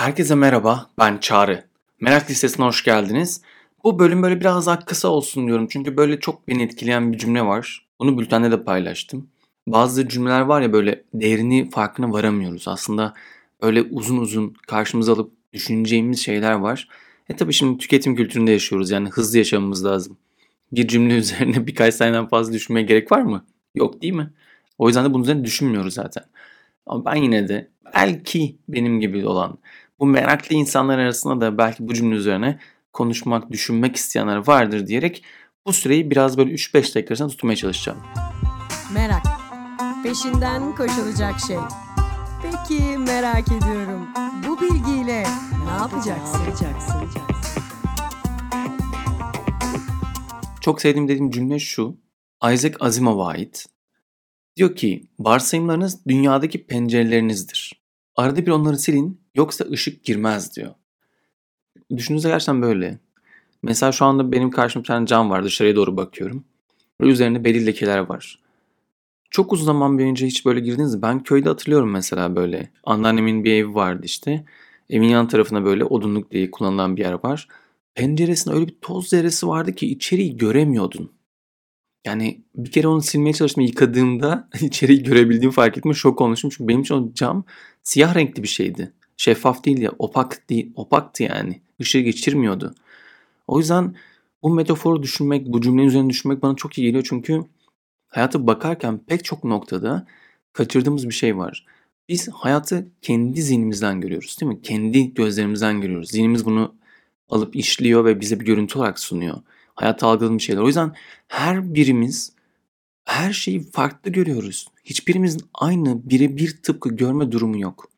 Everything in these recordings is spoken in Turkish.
Herkese merhaba, ben Çağrı. Merak listesine hoş geldiniz. Bu bölüm böyle biraz daha kısa olsun diyorum çünkü böyle çok beni etkileyen bir cümle var. Bunu bültende de paylaştım. Bazı cümleler var ya böyle değerini farkına varamıyoruz. Aslında öyle uzun uzun karşımıza alıp düşüneceğimiz şeyler var. E tabii şimdi tüketim kültüründe yaşıyoruz yani hızlı yaşamamız lazım. Bir cümle üzerine birkaç sayeden fazla düşünmeye gerek var mı? Yok değil mi? O yüzden de bunun üzerine düşünmüyoruz zaten. Ama ben yine de belki benim gibi olan bu meraklı insanlar arasında da belki bu cümle üzerine konuşmak, düşünmek isteyenler vardır diyerek bu süreyi biraz böyle 3-5 dakikasına tutmaya çalışacağım. Merak. Peşinden koşulacak şey. Peki merak ediyorum. Bu bilgiyle ne yapacaksın? Çok sevdiğim dediğim cümle şu. Isaac Asimov'a ait. Diyor ki varsayımlarınız dünyadaki pencerelerinizdir. Arada bir onları silin yoksa ışık girmez diyor. Düşününüzde gerçekten böyle. Mesela şu anda benim karşımda bir tane cam var dışarıya doğru bakıyorum. Ve üzerinde belli lekeler var. Çok uzun zaman önce hiç böyle girdiniz mi? Ben köyde hatırlıyorum mesela böyle. Anneannemin bir evi vardı işte. Evin yan tarafına böyle odunluk diye kullanılan bir yer var. Penceresinde öyle bir toz zerresi vardı ki içeriği göremiyordun. Yani bir kere onu silmeye çalıştım yıkadığımda içeriği görebildiğimi fark ettim. Şok olmuşum çünkü benim için o cam siyah renkli bir şeydi. Şeffaf değil ya opak değil, opaktı yani. Işığı geçirmiyordu. O yüzden bu metaforu düşünmek, bu cümlenin üzerine düşünmek bana çok iyi geliyor. Çünkü hayata bakarken pek çok noktada kaçırdığımız bir şey var. Biz hayatı kendi zihnimizden görüyoruz değil mi? Kendi gözlerimizden görüyoruz. Zihnimiz bunu alıp işliyor ve bize bir görüntü olarak sunuyor. Hayatta algıladığımız şeyler. O yüzden her birimiz her şeyi farklı görüyoruz. Hiçbirimizin aynı birebir tıpkı görme durumu yok.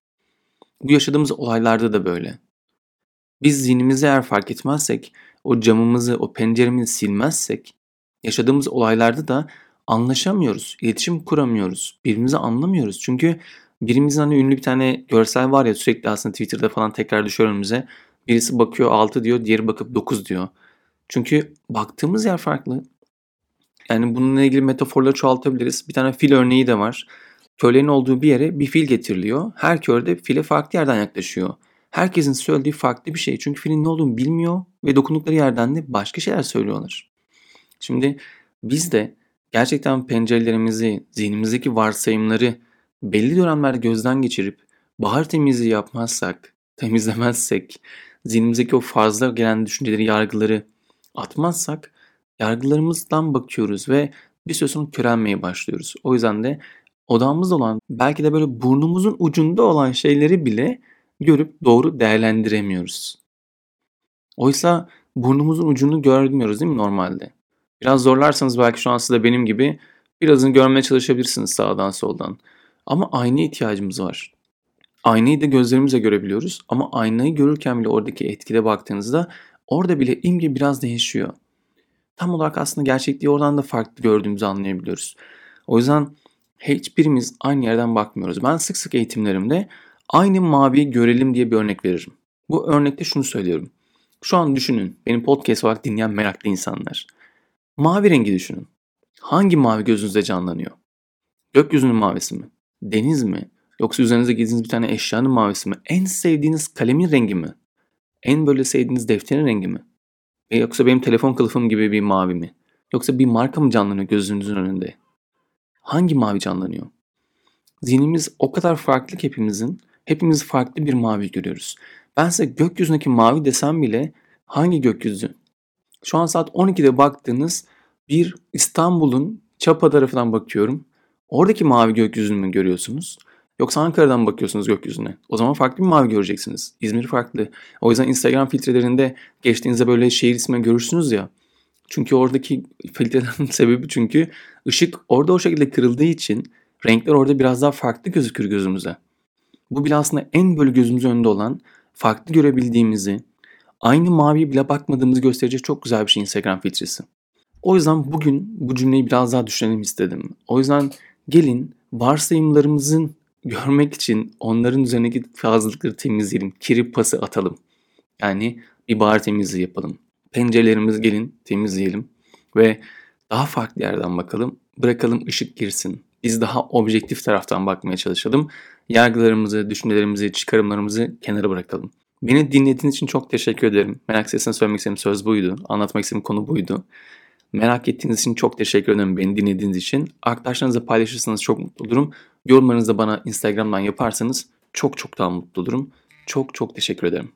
Bu yaşadığımız olaylarda da böyle. Biz zihnimizi eğer fark etmezsek, o camımızı, o penceremizi silmezsek, yaşadığımız olaylarda da anlaşamıyoruz, iletişim kuramıyoruz, birbirimizi anlamıyoruz. Çünkü birimizin hani ünlü bir tane görsel var ya sürekli aslında Twitter'da falan tekrar düşüyor önümüze. Birisi bakıyor 6 diyor, diğeri bakıp 9 diyor. Çünkü baktığımız yer farklı. Yani bununla ilgili metaforları çoğaltabiliriz. Bir tane fil örneği de var. Köllerin olduğu bir yere bir fil getiriliyor. Her kör de file farklı yerden yaklaşıyor. Herkesin söylediği farklı bir şey. Çünkü filin ne olduğunu bilmiyor ve dokundukları yerden de başka şeyler söylüyorlar. Şimdi biz de gerçekten pencerelerimizi, zihnimizdeki varsayımları belli dönemlerde gözden geçirip bahar temizliği yapmazsak, temizlemezsek, zihnimizdeki o fazla gelen düşünceleri, yargıları atmazsak yargılarımızdan bakıyoruz ve bir süre sonra körelmeye başlıyoruz. O yüzden de odamızda olan belki de böyle burnumuzun ucunda olan şeyleri bile görüp doğru değerlendiremiyoruz. Oysa burnumuzun ucunu görmüyoruz değil mi normalde? Biraz zorlarsanız belki şu an siz de benim gibi birazını görmeye çalışabilirsiniz sağdan soldan. Ama aynaya ihtiyacımız var. Aynayı da gözlerimizle görebiliyoruz ama aynayı görürken bile oradaki etkide baktığınızda orada bile imge biraz değişiyor. Tam olarak aslında gerçekliği oradan da farklı gördüğümüzü anlayabiliyoruz. O yüzden hiçbirimiz aynı yerden bakmıyoruz. Ben sık sık eğitimlerimde aynı maviyi görelim diye bir örnek veririm. Bu örnekte şunu söylüyorum. Şu an düşünün, benim podcast olarak dinleyen meraklı insanlar. Mavi rengi düşünün. Hangi mavi gözünüzde canlanıyor? Gökyüzünün mavisi mi? Deniz mi? Yoksa üzerinize giydiğiniz bir tane eşyanın mavisi mi? En sevdiğiniz kalemin rengi mi? En böyle sevdiğiniz defterin rengi mi? E yoksa benim telefon kılıfım gibi bir mavi mi? Yoksa bir marka mı canlanıyor gözünüzün önünde? Hangi mavi canlanıyor? Zihnimiz o kadar farklı ki hepimizin. Hepimiz farklı bir mavi görüyoruz. Ben size gökyüzündeki mavi desem bile hangi gökyüzü? Şu an saat 12'de baktığınız bir İstanbul'un Çapa tarafından bakıyorum. Oradaki mavi gökyüzünü mü görüyorsunuz? Yoksa Ankara'dan bakıyorsunuz gökyüzüne. O zaman farklı bir mavi göreceksiniz. İzmir farklı. O yüzden Instagram filtrelerinde geçtiğinizde böyle şehir ismi görürsünüz ya. Çünkü oradaki filtrelerin sebebi çünkü ışık orada o şekilde kırıldığı için renkler orada biraz daha farklı gözükür gözümüze. Bu bile aslında en böyle gözümüz önünde olan farklı görebildiğimizi, aynı maviye bile bakmadığımızı gösterecek çok güzel bir şey Instagram filtresi. O yüzden bugün bu cümleyi biraz daha düşünelim istedim. O yüzden gelin varsayımlarımızın görmek için onların üzerindeki fazlalıkları temizleyelim. Kiri pası atalım. Yani bir bahar temizliği yapalım. Pencerelerimizi gelin temizleyelim ve daha farklı yerden bakalım. Bırakalım ışık girsin. Biz daha objektif taraftan bakmaya çalışalım. Yargılarımızı, düşüncelerimizi, çıkarımlarımızı kenara bırakalım. Beni dinlediğiniz için çok teşekkür ederim. Merak sesine söylemek istediğim söz buydu. Anlatmak istediğim konu buydu. Merak ettiğiniz için çok teşekkür ederim beni dinlediğiniz için. Arkadaşlarınızla paylaşırsanız çok mutlu olurum. Yorumlarınızı bana Instagram'dan yaparsanız çok çok daha mutlu olurum. Çok çok teşekkür ederim.